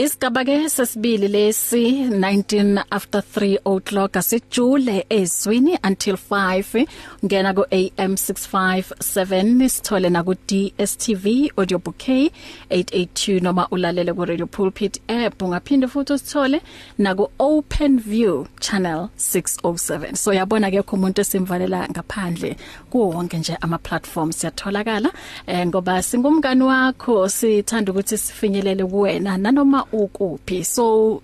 Isigaba ke sesibili lesi 19 after 3 o'clock asijule ezwini until 5 ngena ku AM 657 sithole na ku DSTV audio bouquet 882 noma ulalele ku radio pulpit app ungaphinde futhi usithole na ku Open View channel 607 so yabona ke umuntu esimvalela ngaphandle kuwo wonke nje ama platforms yatholakala eh ngoba singumkani wakho sithanda ukuthi sifinyelele kuwena nanoma ukuphi so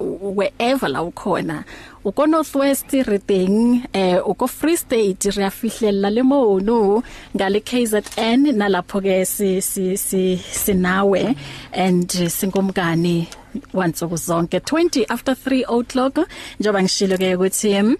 wherever la ukhona uko northwest re teng eh uko free state re afihlela le mono ngale KZN nalapho ke si si si sinawe and sinkomkani wansuku zonke 20 after 3 o'clock njoba ngishilo ke ukuthi em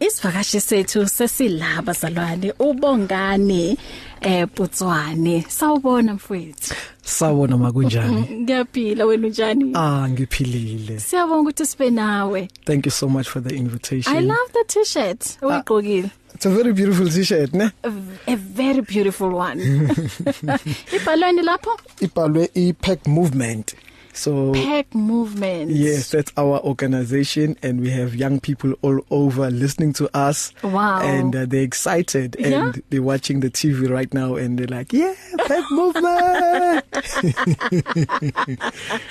isivakashi sethu sesilaba salwane ubongane eh Botswana sawubona mfowethu Sawona makunjani? Ngiyaphila wena unjani? Ah ngiphilile. Siyabonga ukuthi sibe nawe. Thank you so much for the invitation. I love the t-shirt. Uyigqokile. Ah. It's a very beautiful t-shirt, ne? A, a very beautiful one. Ibhalweni lapho? Ibhalwe iPack e Movement. So Pack Movement. Yes, that's our organization and we have young people all over listening to us. Wow. And uh, they're excited and yeah? they're watching the TV right now and they're like, "Yeah, Pack Movement."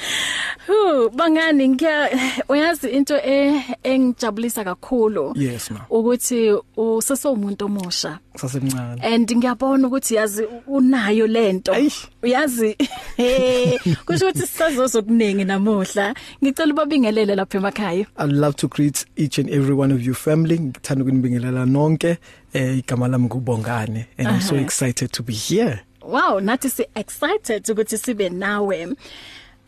Wu bangani ngiya uyazi into e, engijabulisa kakhulu yes, ukuthi usesomuntu omusha sasemncane and ngiyabona ukuthi yazi unayo lento uyazi kusho ukuthi sisazozokuningi namuhla ngicela ubabingelele lapha emakhaya i love to greet each and every one of you family ngithanda ukunibingelela nonke eh, igama lami ngubongane and i'm so uh-huh. excited to be here wow nathi si excited ukuthi sibe nawe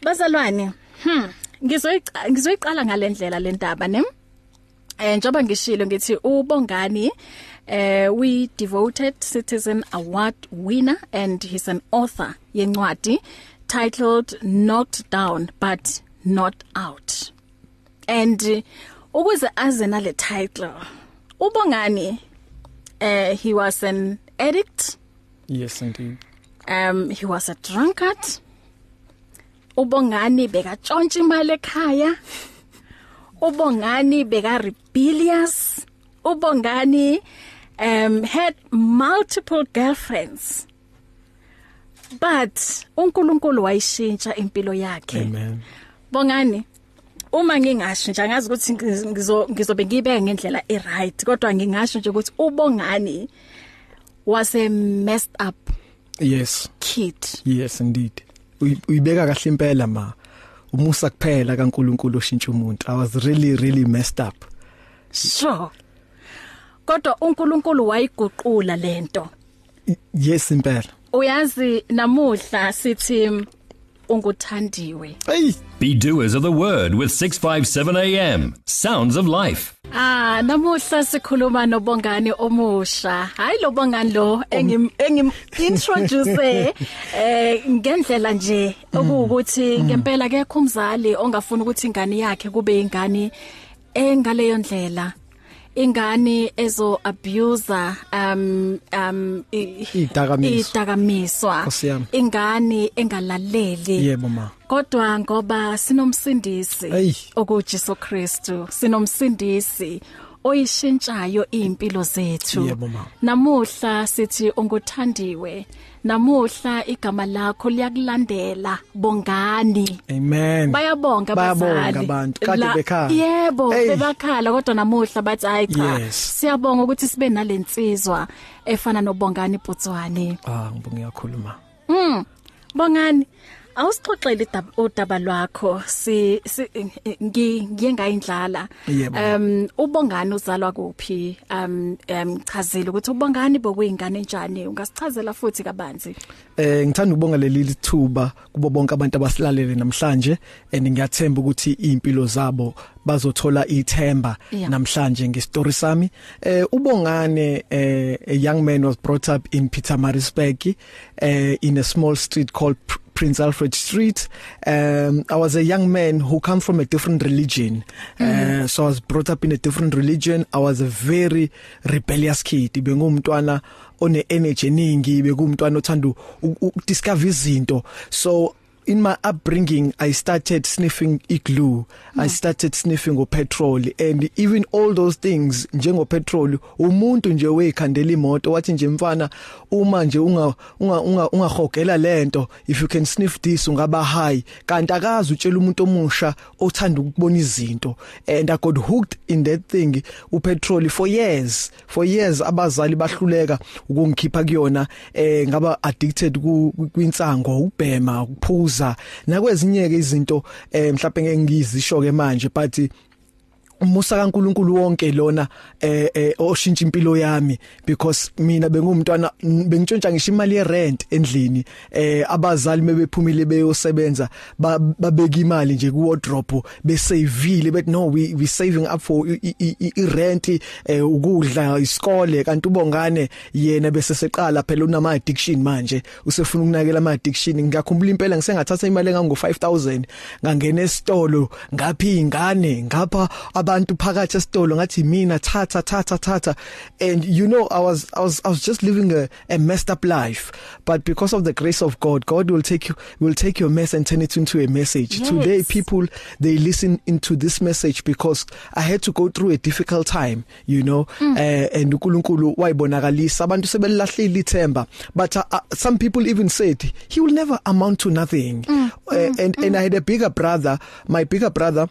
bazalwane Hmm, ngizoyiqala ngizoyiqala ngalendlela lentaba ne. Eh njoba ngishilo ngithi uBongani eh we devoted citizen award winner and he's an author yencwadi titled Knocked Down but Not Out. And ukuze aze nale title uBongani eh he was an addict. Yes indeed. Um he was a drunkard. ubongani bekatshontsha imali ekhaya ubongani beka rebellious ubongani um had multiple girlfriends but uNkulunkulu wayishintsha impilo yakhe amen bongani uma ngingashintsha ngazi ukuthi ngizo ngizobe ngibe ngendlela eright kodwa ngingasho nje ukuthi ubongani was a messed up yes kid yes indeed uyibeka kahle impela ma umusa kuphela kaNkuluNkulu oshintsha umuntu i was really really messed up sure kodwa uNkulunkulu wayiguqula lento yes impela uyazi namuhla sithi unguthandiwe hey be doers of the word with 657 am sounds of life Ah namuhla sikhuluma nobongani omusha hayi lobongani lo engim engim introduce eh ngendlela nje okuwukuthi ngempela ke khumzali ongafuna ukuthi ingane yakhe kube ingane engaleyo ndlela ingane ezo abuser um um idakamiswa ingane engalaleli yebo ma kodwa ngoba sinomsindisi okuJesu Kristu sinomsindisi oyishintshayo impilo zethu namuhla sithi unguthandiwe namuhla igama lakho liyakulandela bongani amen bayabonga bazali abantu kade bekhaya yebo hey. bebakhala kodwa namuhla bathi hayi cha yes. siyabonga ukuthi sibe nalensizwa efana nobongani Botswana ah ngibonga kakhulu ma mm bongani awusixoxele udaba lwakho si ngiyengayindlala um ubongani uzalwa kuphi um emchazela um, ukuthi ubongani bokuyingane njani ungasichazela futhi kabanzi eh ngithanda ukubonga leli lithuba kubo bonke abantu abasilalele namhlanje and ngiyathemba ukuthi impilo zabo bazothola ithemba yeah. namhlanje ngestory sami eh ubongane eh a young man was brought up in Pietermaritzburg eh in a small street called Prince Alfred Street. Um I was a young man who come from a different religion. Mm. -hmm. Uh, mm-hmm. so I was brought up in a different religion. I was a very rebellious kid. Bengumntwana one energy eningi, bengumntwana othanda ukudiscover izinto. So in my upbringing I started sniffing igloo mm. I hmm. started sniffing upetrol and even all those things njengo petrol umuntu nje wekhandela imoto wathi nje mfana uma nje unga unga ungahogela lento if you can sniff this ungaba high kanti akazi utshela umuntu omusha othanda ukubona izinto and I got hooked in that thing upetrol for years for years abazali bahluleka ukungikhipha kuyona eh ngaba addicted ku kwinsango ubhema ukuphuza nakwezinye ke izinto eh mhlawumbe ngeke ngizisho ke manje but umusa kaNkuluNkulu wonke lona eh, eh oshintsha impilo yami because mina bengumntwana bengitshontsha ngisho imali ye rent endlini eh abazali mebephumile beyosebenza babeka imali nje ku wardrobe besavile but no we we saving up for i rent eh, ukudla isikole kanti ubongane yena bese seqala phela unama addiction manje usefuna ukunakela ama addiction ngiyakhumbula impela ngisengathatha imali engango 5000 ngangena esitolo ngaphi ingane ngapha abantu phakathi esitolo ngathi mina thatha thatha thatha and you know I was I was I was just living a, a messed up life but because of the grace of God God will take you will take your mess and turn it into a message yes. today people they listen into this message because I had to go through a difficult time you know mm. uh, and uNkulunkulu wayibonakalisa abantu sebelahlile ithemba but uh, uh, some people even said he will never amount to nothing mm. uh, and mm. and I had a bigger brother my bigger brother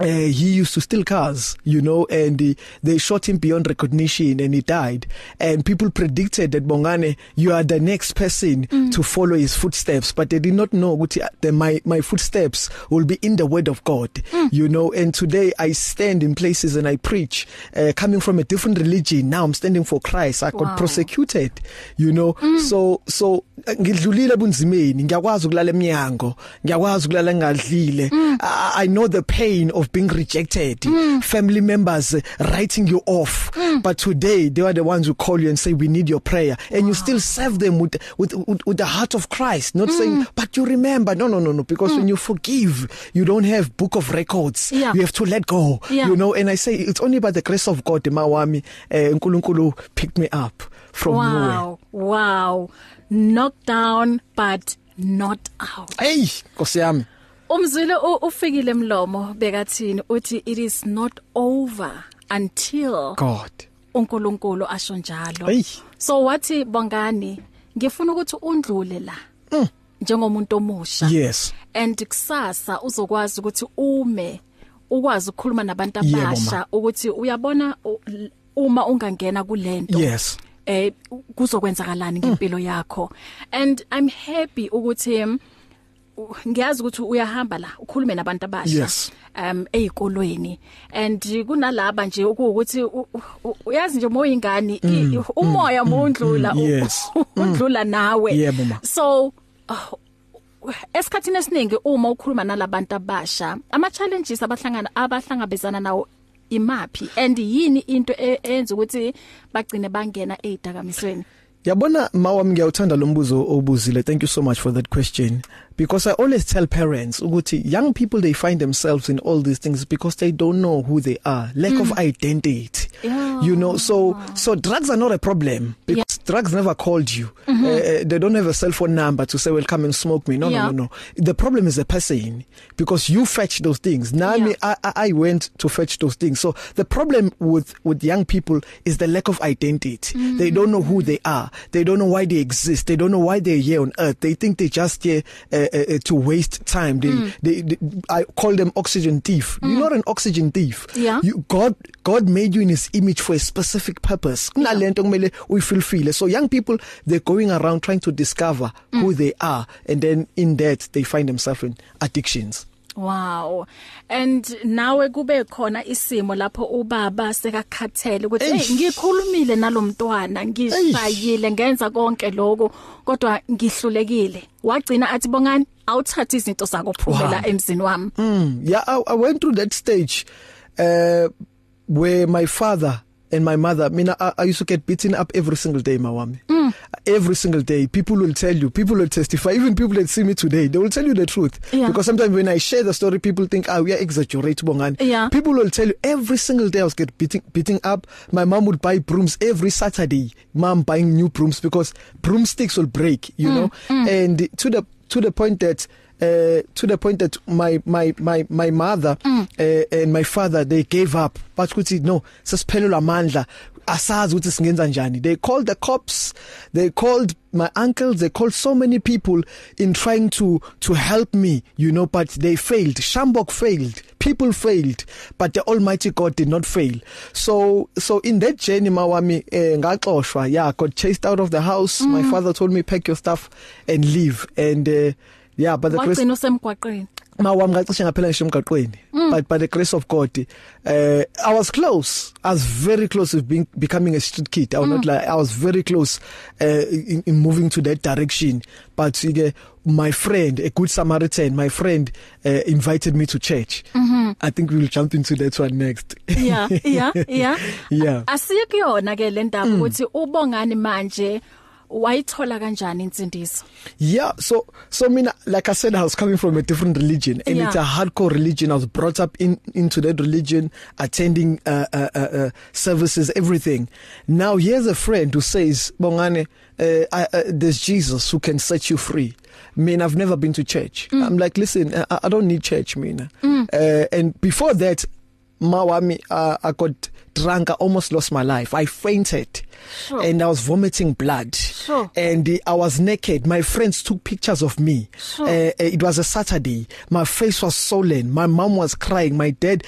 uh, he used to steal cars, you know, and uh, they shot him beyond recognition and he died. And people predicted that Bongane, you are the next person mm. to follow his footsteps, but they did not know ukuthi the, my my footsteps will be in the word of God, mm. you know. And today I stand in places and I preach, uh, coming from a different religion. Now I'm standing for Christ. I got wow. prosecuted, you know. Mm. So so eh, ngidlulile bunzimeni, ngiyakwazi ukulala eminyango, ngiyakwazi ukulala ngadlile. Mm. I know the pain of have been rejected mm. family members uh, writing you off mm. but today they are the ones who call you and say we need your prayer and wow. you ah. still serve them with with with, with the heart of Christ not mm. saying but you remember no no no no because mm. when you forgive you don't have book of records yeah. you have to let go yeah. you know and i say it's only by the grace of god mawami eh uh, unkulunkulu picked me up from wow. nowhere wow wow knocked down but not out hey nkosiyami Umzulu ufikile mlomo bekathini uthi it is not over until God uNkulunkulu asho njalo. So wathi bongani ngifuna ukuthi undlule la. Mm. njengomuntu omusha yes and kusasa uzokwazi ukuthi ume ukwazi ukukhuluma nabantu abasha ukuthi uyabona uma ungangena kulento yes eh kuzokwenzakalani ngempilo yakho and i'm happy ukuthi ngiyazi ukuthi uyahamba la ukhulume nabantu abasha yes. um ezikolweni and kunalaba nje ukuthi uyazi nje moya ingane mm, mm, umoya mm, mondlula mm, yes. undlula nawe yeah, so oh, esikhathini esiningi uma ukhuluma nalabantu abasha ama challenges abahlangana abahlangabezana nawo imapi and yini into eyenza ukuthi bagcine bangena eidakamisweni yabona mawami ngiyawuthanda lo mbuzo obuzile thank you so much for that question because I always tell parents ukuthi young people they find themselves in all these things because they don't know who they are lack mm. of identity yeah. you know so so drugs are not a problem because yeah. drugs never called you mm -hmm. uh, they don't have a cell phone number to say well come and smoke me no yeah. no no no the problem is the person because you fetch those things nami yeah. I, I went to fetch those things so the problem with with young people is the lack of identity mm. they don't know who they are they don't know why they exist they don't know why they're here on earth they think they just here uh, eh, uh, to waste time they, mm. they they I call them oxygen thief mm. you're not an oxygen thief yeah. you god god made you in his image for a specific purpose kunalento kumele uyifulfill so young people they're going around trying to discover mm. who they are and then in that they find themselves in addictions Wow. And nawe kube khona isimo lapho ubaba sekakhathele ukuthi hey ngikhulumile nalomntwana ngishayile ngenza konke lokho kodwa ngihlulekile. Wagcina athi bongani awuthatha izinto zakophumela wow. emzini wami. Mm yeah I, I went through that stage uh where my father and my mother mina I, I used to get beaten up every single day mawami. Mm. mm. every single day people will tell you people will testify even people that see me today they will tell you the truth yeah. because sometimes when I share the story people think ah we are exaggerating bongani yeah. people will tell you every single day I was get beating beating up my mom would buy brooms every Saturday mom buying new brooms because broomsticks will break you mm. know mm. and to the to the point that uh, to the point that my my my my mother mm. uh, and my father they gave up but kuthi no sesiphelelwa amandla asazi ukuthi singenza njani they called the cops they called my uncles they called so many people in trying to to help me you know but they failed shambok failed people failed but the almighty god did not fail so so in that journey mawami eh, ngaxoshwa yeah got chased out of the house mm. my father told me pack your stuff and leave and uh, yeah but the wagcina usemgwaqeni mawami ngacishe ngaphela ngisho emgaqweni mm. but by the grace of God uh I was close I was very close to being becoming a street kid I was mm. not like I was very close uh in, in moving to that direction but ke eh, my friend a good samaritan my friend uh, invited me to church mm -hmm. i think we'll jump into that one next yeah yeah yeah yeah asiyikuyona ke le ndaba mm. ukuthi ubongani manje wayithola kanjani insindiso yeah so so mina like i said i was coming from a different religion and yeah. it's a hardcore religion i was brought up in into that religion attending uh, uh, uh, uh, services everything now here's a friend who says bongane uh, I, uh, there's Jesus who can set you free. I mean, I've never been to church. Mm. I'm like, listen, I, I don't need church, Mina. Mm. Uh, and before that, ma wami uh, I got drunk I almost lost my life I fainted sure. and I was vomiting blood sure. and uh, I was naked my friends took pictures of me sure. Uh, uh, it was a Saturday my face was swollen my mom was crying my dad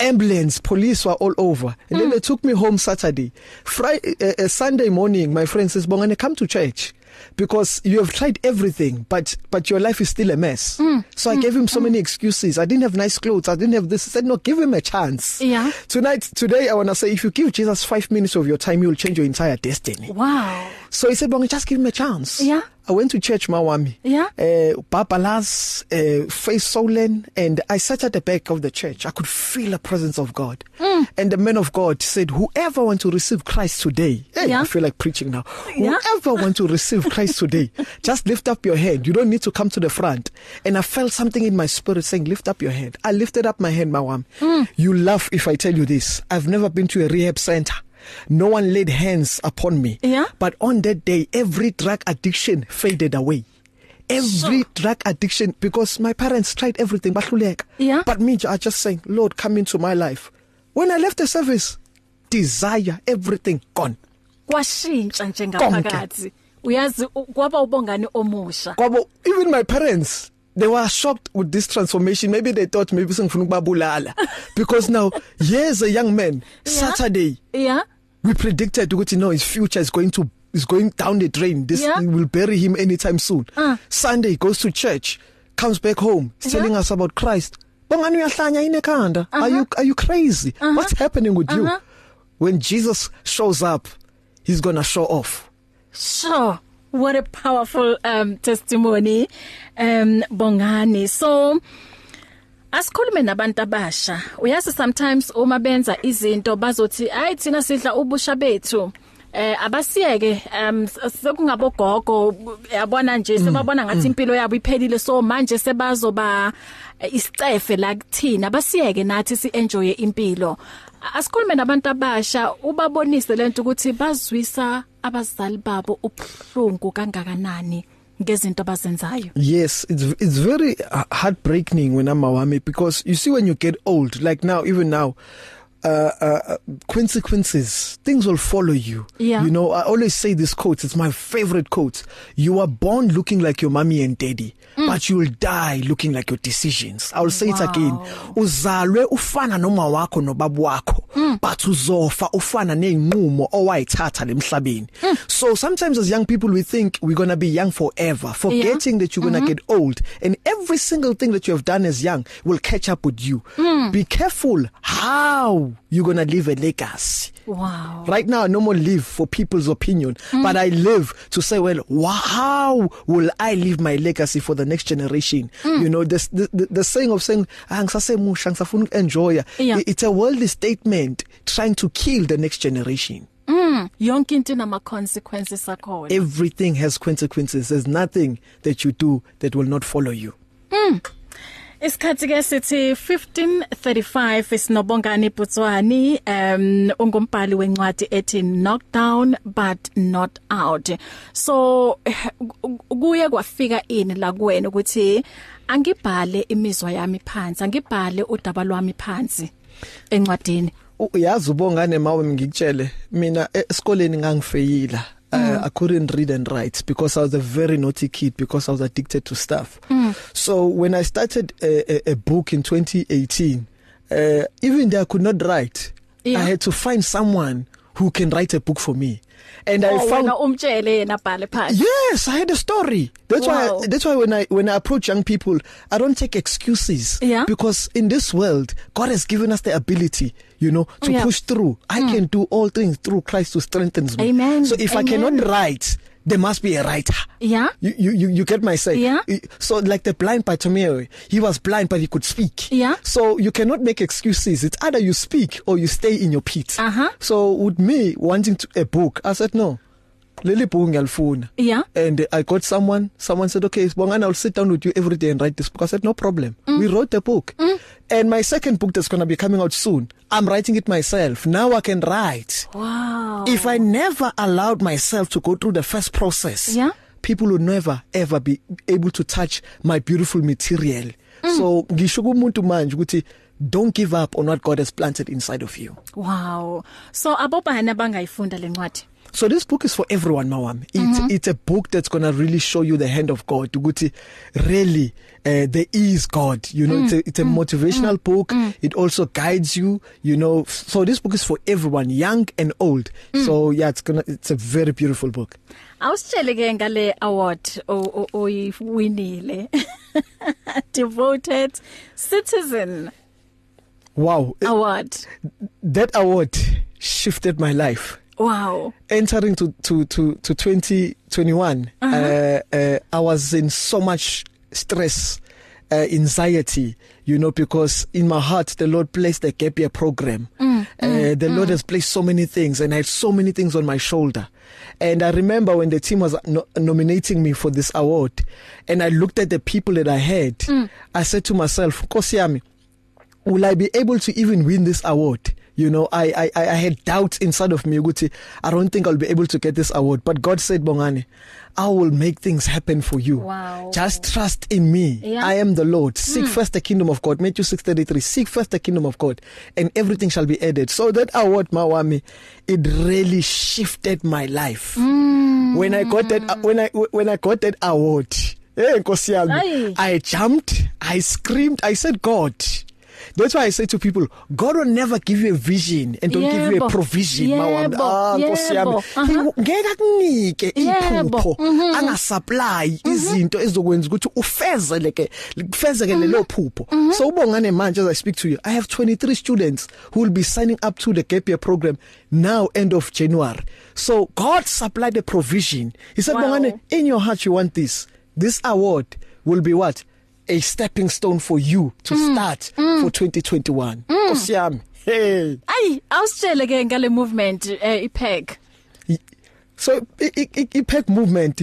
ambulance police were all over and mm. then hmm. they took me home Saturday Friday uh, uh, Sunday morning my friend says bongane come to church because you have tried everything but but your life is still a mess mm. so i mm. gave him so mm. many excuses i didn't have nice clothes i didn't have this I said no give him a chance yeah tonight today i want to say if you give jesus 5 minutes of your time you'll change your entire destiny wow So he said, "Bongi, just give him a chance." Yeah. I went to church Mawami. Yeah. Uh eh, Babalas, uh eh, Faith Solen and I sat at the back of the church. I could feel the presence of God. Mm. And the man of God said, "Whoever want to receive Christ today." Hey, yeah. I feel like preaching now. Yeah. Whoever want to receive Christ today, just lift up your hand. You don't need to come to the front. And I felt something in my spirit saying, "Lift up your hand." I lifted up my hand, Mawami. Mm. You laugh if I tell you this. I've never been to a rehab center. No one laid hands upon me. Yeah? But on that day, every drug addiction faded away. every so, drug addiction because my parents tried everything bahluleka yeah. but me I just saying lord come into my life when i left the service desire everything gone kwashintsha njengaphakathi uyazi kwaba ubongani omusha kwabo even my parents they were shocked with this transformation maybe they thought maybe sengifuna ukubabulala because now here's a young man yeah. saturday yeah we predicted ukuthi no his future is going to is going down the drain this yeah. will bury him anytime soon uh. sunday he goes to church comes back home yeah. telling us about christ bangani uyahlanya yini ekhanda are uh-huh. you are you crazy uh -huh. what's happening with uh -huh. you uh-huh. when jesus shows up he's going to show off sure what a powerful um testimony um bongani so Asikhulume nabantu abasha. Uyazi sometimes uma benza izinto bazothi ayi thina sidla ubusha bethu. Eh abasiyeke um sekungabo gogo yabona nje mm, sebabona ngathi mm. impilo yabo iphelile so manje sebazoba eh, isicefe la kuthina basiyeke nathi sienjoye impilo. Asikhulume nabantu abasha ubabonise lento ukuthi bazwisa abazali babo ubhlungu kangakanani. ngezinto abazenzayo yes it's it's very heartbreaking when amawami because you see when you get old like now even now Uh, uh, uh consequences things will follow you yeah. you know i always say this quote it's my favorite quote you are born looking like your mommy and daddy mm. but you will die looking like your decisions i will say wow. it again uzalwe ufana noma wakho nobaba wakho mm. but uzofa ufana nenqumo owayithatha lemhlabeni mm. so sometimes as young people we think we're going to be young forever forgetting yeah. that you're going to mm -hmm. get old and every single thing that you have done as young will catch up with you mm. be careful how you you're going to leave a legacy wow right now I no more live for people's opinion mm. but I live to say well how will I leave my legacy for the next generation mm. you know this the, the, the saying of saying angisasemusha ah, ngisafuna enjoy yeah. it's a worldly statement trying to kill the next generation Mm, yonke into nama consequences akhona. Everything has consequences. There's nothing that you do that will not follow you. Mm. Isikhathi ke sithi 1535 sinobongani Butswani um ungumbhali wencwadi ethi Knockdown but not out. So kuye kwafika ini la kuwena ukuthi angibhale imizwa yami phansi angibhale udaba lwami phansi encwadini. Uyazi ubongane mawe ngikutshele mina e, esikoleni ngangifeyila uh, mm. I couldn't read and write because I was a very naughty kid because I was addicted to stuff. Mm. So when I started a, a, a book in 2018, uh, even though I could not write, yeah. I had to find someone who can write a book for me. And oh, I found umtshele yena bhale phansi. Yes, I had a story. That's wow. why I, that's why when I when I approach young people, I don't take excuses yeah. because in this world, God has given us the ability, you know, to yeah. push through. I mm. can do all things through Christ who strengthens me. Amen. So if Amen. I cannot write, there must be a writer. Yeah. You you you, you get my say. Yeah. So like the blind Bartimaeus, he was blind but he could speak. Yeah. So you cannot make excuses. It's either you speak or you stay in your pit. Uh-huh. So with me wanting to, a book, I said no. leli book ngiyalifuna yeah and uh, i got someone someone said okay sibongana i'll sit down with you every day and write this book i said no problem mm. we wrote the book mm. and my second book that's going to be coming out soon I'm writing it myself. Now I can write. Wow. If I never allowed myself to go through the first process, yeah? people would never ever be able to touch my beautiful material. Mm. So ngisho kumuntu manje ukuthi don't give up on what God has planted inside of you. Wow. So abobani abangayifunda lencwadi? so this book is for everyone mawami it's mm -hmm. it's a book that's going to really show you the hand of God ukuthi really uh, there is God you know mm. it's a, it's a mm. motivational mm. book mm. it also guides you you know so this book is for everyone young and old mm. so yeah it's going to it's a very beautiful book awusitshele ke ngale award oyiwinile devoted citizen wow award that award shifted my life Wow. Entering to to to to 2021, 20, uh-huh. uh, uh I was in so much stress, uh, anxiety, you know, because in my heart the Lord placed a gap year program. Mm, mm uh, mm, the Lord mm. has placed so many things and I had so many things on my shoulder. And I remember when the team was no- nominating me for this award and I looked at the people that I had, mm. I said to myself, "Nkosiyami, will I be able to even win this award? You know, I I I had doubts inside of me ukuthi I don't think I'll be able to get this award, but God said Bongani, I will make things happen for you. Wow. Just trust in me. Yeah. I am the Lord. Seek mm. first the kingdom of God. Matthew 6:33. Seek first the kingdom of God and everything shall be added. So that award Mawami, it really shifted my life. Mm. When I got that when I when I got that award, hey eh, Nkosi yami, I jumped, I screamed, I said God That's why I say to people, God will never give you a vision and don't yebo. give you a provision. Mawanda, ah Nkosi yami. Uh-huh. Ngeke akunike iphupho, mm-hmm. anga supply mm-hmm. izinto ezokwenza ukuthi ufezeleke, likufezeke lelo mm-hmm. phupho. So ubongane manje as I speak to you, I have 23 students who will be signing up to the gap year program now end of January. So God supplied the provision. He said, wow. "Bongane, in your heart you want this. This award will be what? a stepping stone for you to mm. start mm. for 2021 mm. osiyami oh, hey ay awusitshele ke ngale movement eh, ipack so ipack movement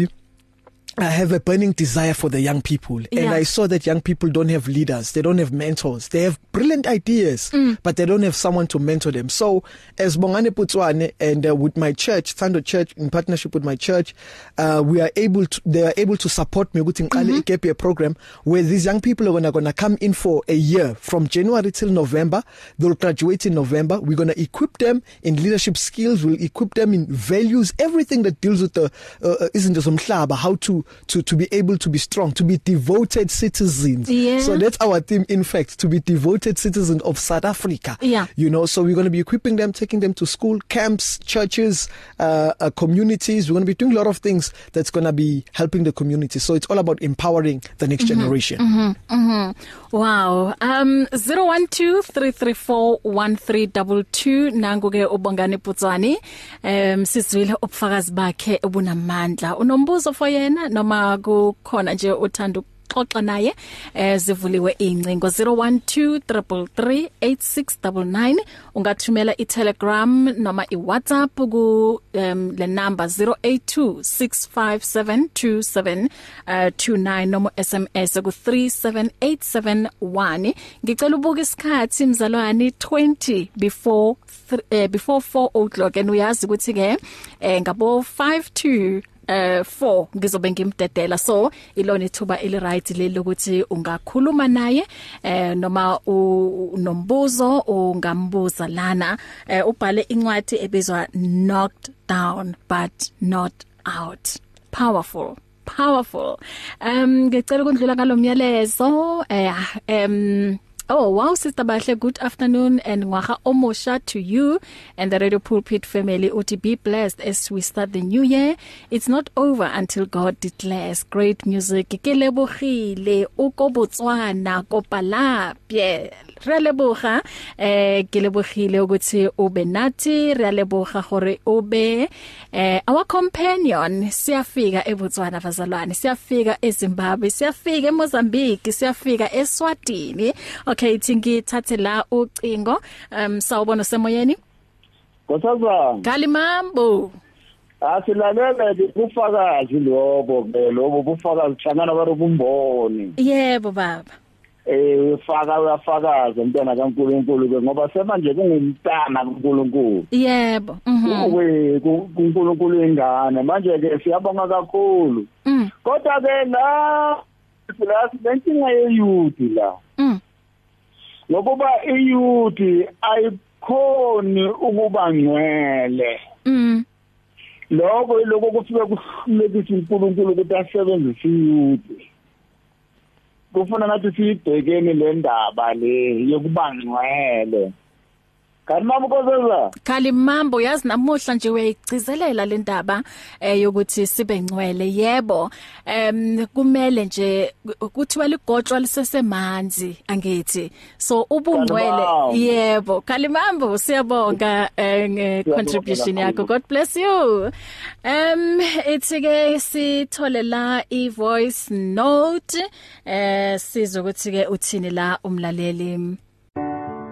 I have a burning desire for the young people yeah. and I saw that young people don't have leaders they don't have mentors they have brilliant ideas mm. but they don't have someone to mentor them so as Bongane Putswane and uh, with my church Thando Church in partnership with my church uh we are able to they are able to support me ukuthi ngiqale i gap year program where these young people are going to come in for a year from January till November they'll graduate in November we're going to equip them in leadership skills we'll equip them in values everything that deals with the uh, uh isn't just umhlaba how to to to be able to be strong to be devoted citizens yeah. so that's our theme in fact to be devoted citizens of South Africa yeah. you know so we're going to be equipping them taking them to school camps churches uh, uh communities we're going to be doing a lot of things that's going to be helping the community so it's all about empowering the next mm -hmm. generation mm -hmm. Mm -hmm. wow um 0123341322 nangu ke ubongani Putsani um sizwile ubufakazi bakhe obunamandla unombuzo for yena no noma kukhona nje uthanda xoxa naye eh zivuliwe incingo 0123338699 ungathumela iTelegram noma iWhatsApp ku um, le number 0826572729 eh, noma SMS ku 37871 ngicela ubuke isikhathi mzalwane 20 before 3, eh, before 4 o'clock and uyazi ukuthi ke eh, ngabo 5 to eh 4 ngizobe ngimdedela so ilona ithuba eliright leli ukuthi ungakhuluma naye eh noma unombuzo ungambuza lana eh, ubhale incwadi ebizwa knocked down but not out powerful powerful um ngicela ukundlula ngalomyalezo eh um Oh wow Sister Bahle good afternoon and ngwaga omosha to you and the Radio Pulpit family uthi be blessed as we start the new year it's not over until God declares great music ke lebogile o ko Botswana ko Palapie Re leboga eh ke lebogile ukuthi ube nathi re leboga gore ube eh our companion siyafika eBotswana bazalwane siyafika eZimbabwe siyafika eMozambique siyafika eSwatini okay thingithathe la ucingo um sawubona semoyeni Ngosazana Galimambo Asilalele ah, ukufakazi lobo ke lobo bufakazi hlangana barobumboni Yebo baba eh ufaka uyafakaza umntwana kaNkuluNkulu ke ngoba semanje kungumntana kaNkuluNkulu yebo mhm kuNkuluNkulu ingane manje ke siyabonga kakhulu mm. kodwa ke la plus lenkinga yeyuthi la ngokuba mm. iyuthi ayikhoni ukuba ngcwele mhm lokho lokho kufike kuhlekisa uNkulunkulu ukuthi asebenzise iyuthi kufuna nathi siyibhekeni le ndaba le yokubangcwele Kanimambo kozela. Kalimambo yazi namuhla nje uyayigcizelela le ndaba eh yokuthi sibe ngcwele yebo. Em kumele nje kuthiwa ligotshwa lisesemanzi angithi. So ubungcwele yebo. Kalimambo siyabonga eh, nge contribution yakho. God bless you. Em itsike sithole la i voice note eh sizokuthi ke uthini la umlaleli.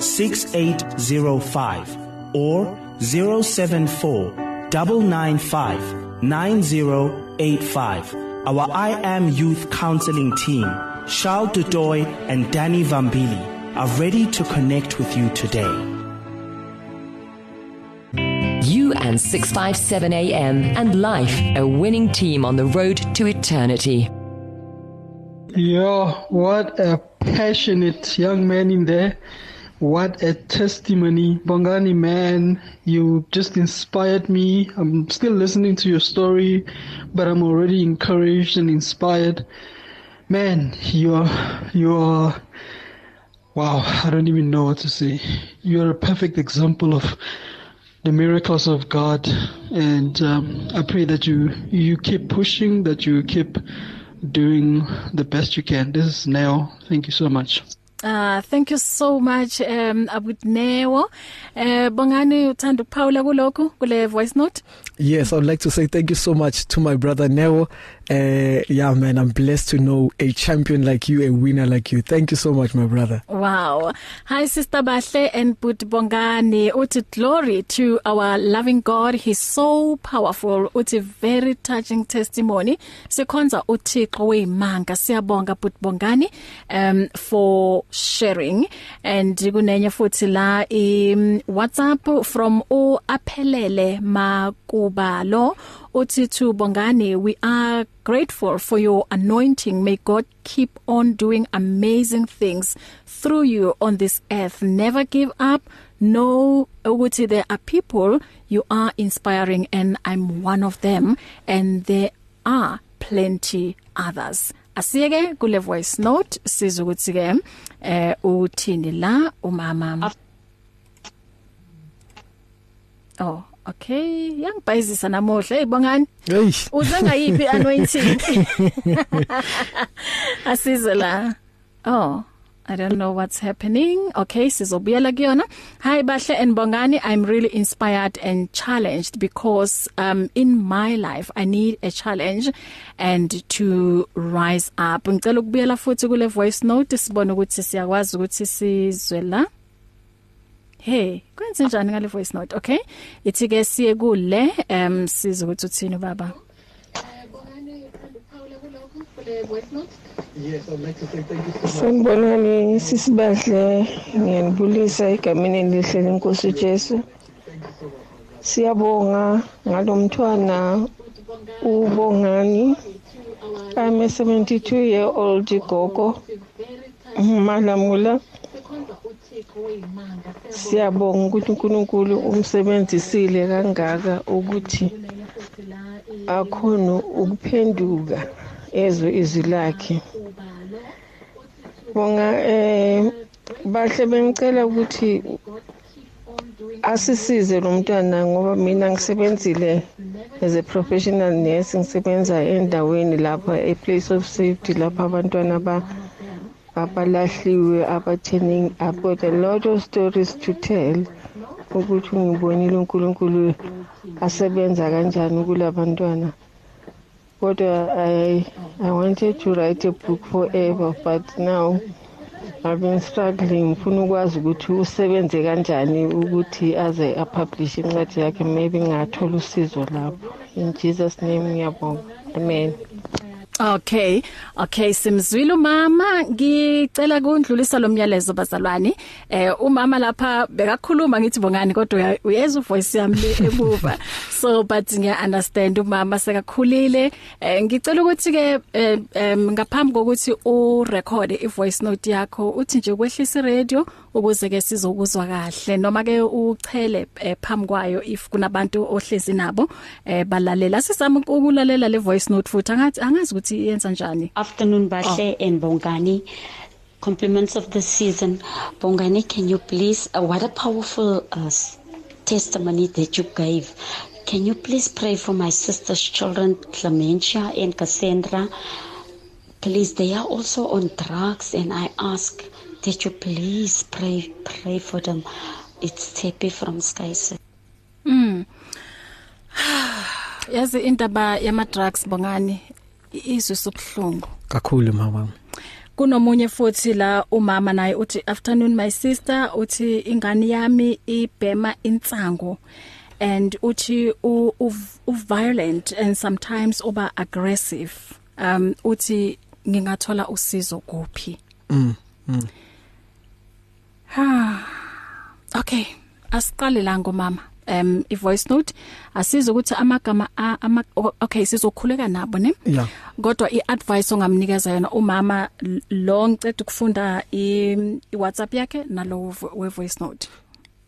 6805 or 074 995 9085. Our I Am Youth Counseling team, Shao Dudoy and Danny Vambili, are ready to connect with you today. You and 657 AM and life, a winning team on the road to eternity. Yo, what a passionate young man in there. What a testimony. Bongani, man, you just inspired me. I'm still listening to your story, but I'm already encouraged and inspired. Man, you are, you are, wow, I don't even know what to say. You're a perfect example of the miracles of God. And um, I pray that you, you keep pushing, that you keep doing the best you can. This is Nell. Thank you so much. Ah thank you so much um Abudnewo. Eh Bongani uthanda ukuphawula kulokhu kule voice note. Yes, I'd like to say thank you so much to my brother Neo. Uh yeah man, I'm blessed to know a champion like you, a winner like you. Thank you so much my brother. Wow. Hi sister Bahle and Butbongani. Uthi glory to our loving God. He's so powerful. Uthi very touching testimony. Sikhonza uThixo weimanga. Siyabonga Butbongani um for sharing and kunenye futhi la i WhatsApp from uAphelele Maku uba lo uthi to Bongani we are grateful for your anointing may God keep on doing amazing things through you on this earth never give up know ukuthi there are people you are inspiring and I'm one of them and there are plenty others asiyeke kule voice note sizokuthi ke eh uthini la umama Oh Okay, yangibhayizisa namuhla. Hey bongani. Hey. Uze ngayipi anointing? Asize la. Oh. I don't know what's happening. Okay, sizobuyela kuyona. Hi bahle and Bongani, I'm really inspired and challenged because um in my life I need a challenge and to rise up. Ngicela ukubuyela futhi kule voice note sibone ukuthi siyakwazi ukuthi sizwe la. 082 Hey, kwenze njani ngale voice note? Okay. Ithi ke siye kule em siza ukuthi uthini baba. Yes, I'd like to say thank you so much. Sangibonani sisibandle ngiyanibulisa egameni elihle lenkosi Jesu. Siyabonga ngalomthwana ubongani. I'm a 72 year old gogo. Malamula. siyabonga ukuthi uNkulunkulu umsebenzisile kangaka ukuthi akhona ukuphenduka ezwe izwi lakhe bonga eh bahle bengicela ukuthi asisize lo mntwana ngoba mina ngisebenzile as a professional nurse ngisebenza endaweni lapha a place of safety lapha abantwana ba abalahliwe abathenini but a lot of stories to tell ukuthi ngibonile uNkulunkulu asebenza kanjani kulabantwana kodwa i i wanted to write a book forever but now I've been struggling ngifuna ukwazi ukuthi usebenze kanjani ukuthi aze apublish incwadi yakhe maybe ngathola usizo lapho in Jesus name ngiyabonga amen Okay. Okay, simzwile umama. Ngicela kundlulisa lo myalezo bazalwane. Eh umama lapha bekakhuluma ngithi bongani kodwa uyeza uvoice yami le emuva. So but ngiya understand umama sekakhulile. Eh ngicela ukuthi ke eh, ngaphambi kokuthi u record i voice note yakho uthi nje kwehlisa radio ukuze ke sizokuzwa kahle noma ke uchele eh, phambi kwayo if kunabantu ohlezi nabo eh balalela sisama ukulalela le voice note futhi angathi angazi ukuthi ukuthi yenza njani afternoon bahle oh. and bongani compliments of the season bongani can you please uh, what a powerful uh, testimony that you gave can you please pray for my sister's children clementia and cassandra please they are also on drugs and i ask that you please pray pray for them it's Tepi from Sky City mm yazi indaba yama drugs bongani izwisa ubuhlungu kakhulu mama kunomunye futhi la umama naye uthi afternoon my sister uthi ingane yami ibhema insango and uthi u, u, u violent and sometimes uba aggressive um uthi ngingathola usizo kuphi mm, mm. ha ah, okay asiqale la ngomama um i voice note asiza ukuthi amagama ama okay sizokhuleka nabo ne yeah. kodwa i advice ongamnikeza yona umama lo ngicela ukufunda i, i WhatsApp yakhe nalo we voice note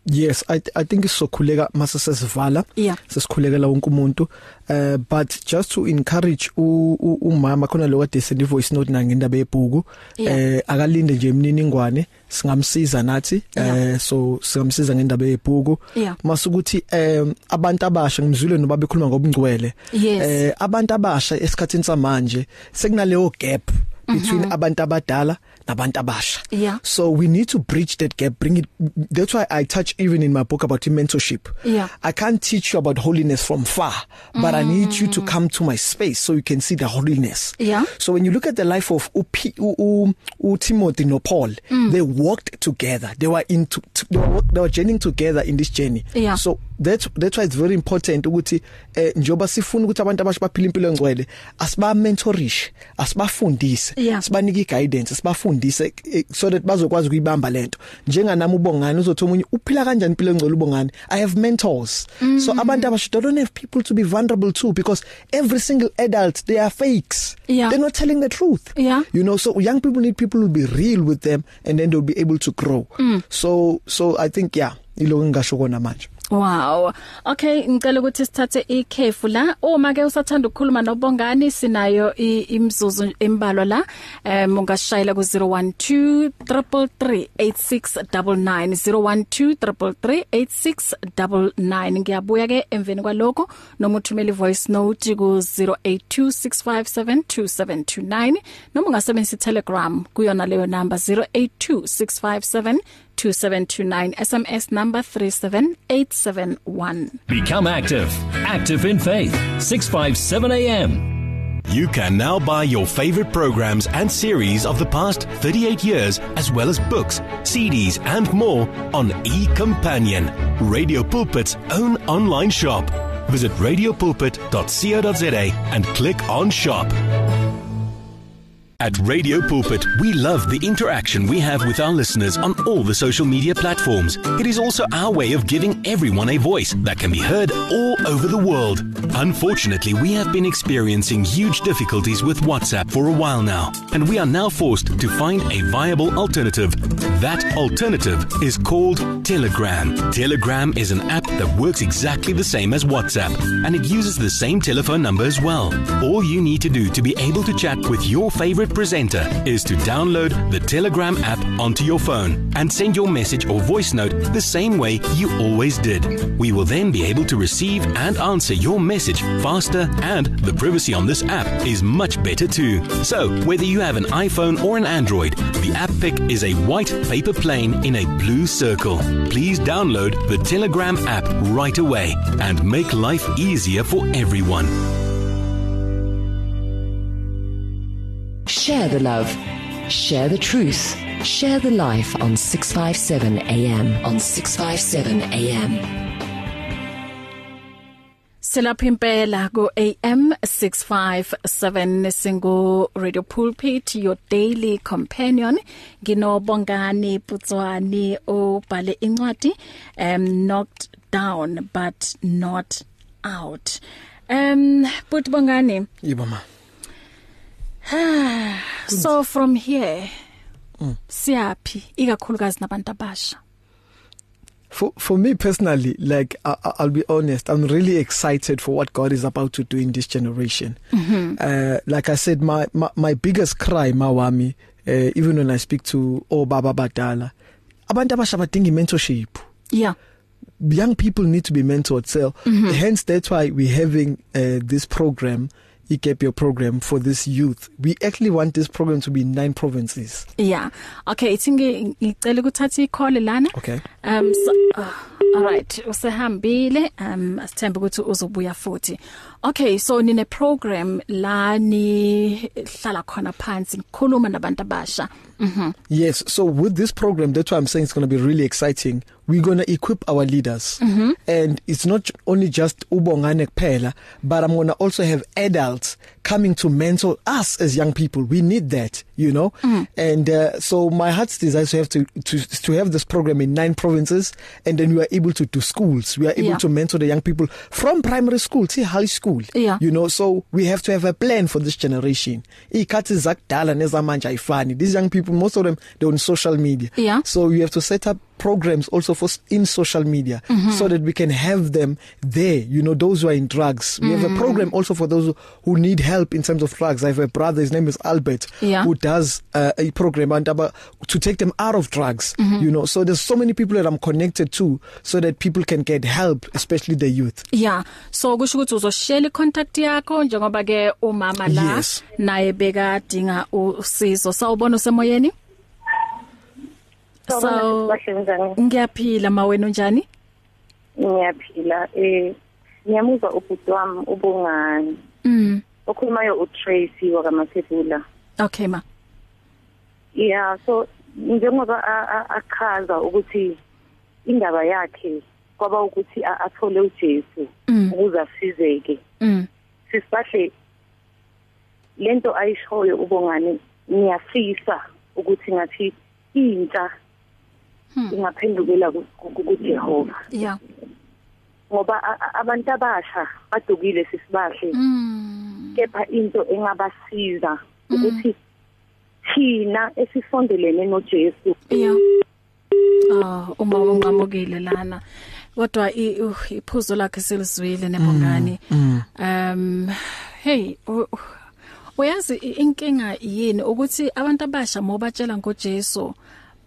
Yes I I think sizokhuleka mase sesivala yeah. sesikhulekela wonke umuntu uh but just to encourage u, u umama khona lo kade send voice note nange indaba yebhuku yeah. uh akalinde nje imniningwane singamsiza nathi yeah. uh so singamsiza ngendaba yebhuku yeah. masukuthi um abantu abasha ngimzwile noba bekhuluma ngobungcwele yes. uh abantu abasha esikhathini samanje sekunaleyo gap between mhm. abantu abadala nabantu abasha yeah. so we need to bridge that gap bring it that's why I touch even in my book about mentorship yeah. I can't teach you about holiness from far but mm. I need you to mm. come to my space so you can see the holiness yeah. so when you look at the life of Upi, U, U, U Timothy no Paul mm. they walked together they were into they were, they were journeying together in this journey yeah. so that that's why it's very important ukuthi eh njoba sifuna ukuthi abantu abasha baphile impilo engcwele asiba mentorish asibafundise yeah. sibanike guidance sibafundise eh, so that bazokwazi kuyibamba lento njenga nami ubongani uzothi umunye uphila kanjani impilo engcwele ubongani i have mentors mm -hmm. so abantu abasha don't have people to be vulnerable to because every single adult they are fakes yeah. they're not telling the truth yeah. you know so young people need people who be real with them and then they'll be able to grow mm. so so i think yeah ilo ngingasho kona manje Wow. Okay, ngicela ukuthi sithathe ikhefu la. Uma ke usathanda ukukhuluma noBongani sinayo imizuzu embalwa la. Um ungashayela ku 012338699 012338699. Ngiyabuya ke emveni kwaloko noma uthumele voice note ku 0826572729 noma ungasebenzisa Telegram kuyona leyo number 082657 2729 SMS number 37871 Become active active in faith 657 am You can now buy your favorite programs and series of the past 38 years, as well as books, CDs, and more on eCompanion, Radio Pulpit's own online shop. Visit radiopulpit.co.za and click on shop. At Radio Pulpit, we love the interaction we have with our listeners on all the social media platforms. It is also our way of giving everyone a voice that can be heard all over the world. Unfortunately, we have been experiencing huge difficulties with WhatsApp for a while now, and we are now forced to find a viable alternative. That alternative is called Telegram. Telegram is an app that works exactly the same as WhatsApp, and it uses the same telephone number as well. All you need to do to be able to chat with your favorite presenter is to download the Telegram app onto your phone and send your message or voice note the same way you always did. We will then be able to receive and answer your message faster, and the privacy on this app is much better too. So, whether you have an iPhone or an Android, the app pic is a white paper plane in a blue circle. Please download the Telegram app right away and make life easier for everyone. Share the love. Share the truth. Share the life on 657 AM. On 657 AM. Selapha impela ku AM 657 singu Radio Pulpit your daily companion nginobongani Putswani obhale incwadi um knocked down but not out um but bongani Yebo ma so from here mm. siyapi ikakhulukazi nabantu abasha for for me personally like I, I'll be honest I'm really excited for what God is about to do in this generation mm -hmm. uh like I said my my, my biggest cry mawami uh, even when I speak to obaba badala abantu abasha badinga mentorship yeah young people need to be mentored so mm -hmm. hence that's why we having uh, this program uh, gap e year program for this youth we actually want this program to be in nine provinces yeah okay ithi ngicela ukuthatha icall lana okay um so, uh, all right usehambile um asithembe ukuthi uzobuya futhi Okay so nine program la ni hlala khona phansi nikhuluma nabantu abasha. Mhm. Yes so with this program that's why I'm saying it's going to be really exciting. We're going to equip our leaders. Mm -hmm. And it's not only just ubongane kuphela but I'm going to also have adults coming to mentor us as young people. We need that, you know. Mm. And uh, so my heart's desire is to have to, to to have this program in nine provinces and then we are able to do schools. We are able yeah. to mentor the young people from primary school to high school school yeah. you know so we have to have a plan for this generation ikhathi zakudala nezamanje ayifani these young people most of them they on social media yeah. so you have to set up programs also for in social media mm -hmm. so that we can have them there you know those who are in drugs we mm. have a mm-hmm. program also for those who need help in terms of drugs i have a brother his name is Albert yeah. who does uh, a program and about to take them out of drugs mm -hmm. you know so there's so many people that i'm connected to so that people can get help especially the youth yeah so kusho ukuthi uzoshela icontact yakho njengoba ke umama la yes. naye beka dinga usizo sawubona usemoyeni so ngiyaphila mawena unjani ngiyaphila eh ngiyamuzwa ubhuti wami ubungani mm okhulumayo uTracy wakamathebula okay ma yeah so njengoba akhaza ukuthi indaba yakhe kwaba ukuthi athole uJesu mm. ukuze asizeke mm. sisibahle lento ayishoyo ubongani ngiyafisa ukuthi ngathi intsha Hmm. ingaphendukela kuJehova yeah ngoba abantu abasha badukile sisibahle hmm. kepha into engabasiza hmm. ukuthi thina esifondelene noJesu ah uma unqamukile lana kodwa uh, iphuzo lakhe selizwile nebongani mm, mm. um hey uyazi inkinga yini ukuthi abantu abasha mobatshela ngoJesu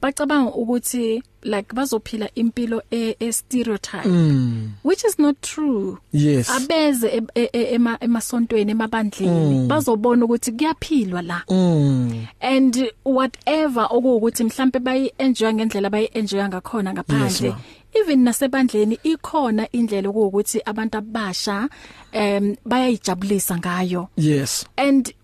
bacabanga ukuthi like bazophila impilo e, e stereotype mm. which is not true yes. abeze e, e, e, ema emasontweni emabandleni mm. bazobona ukuthi kuyaphilwa la mm. and whatever okuwukuthi mhlambe bayi enjoy ngendlela bayi enjoy ngakhona ngaphandle yes, even nasebandleni ikhona indlela ukuthi abantu abasha um bayayijabulisa ngayo yes and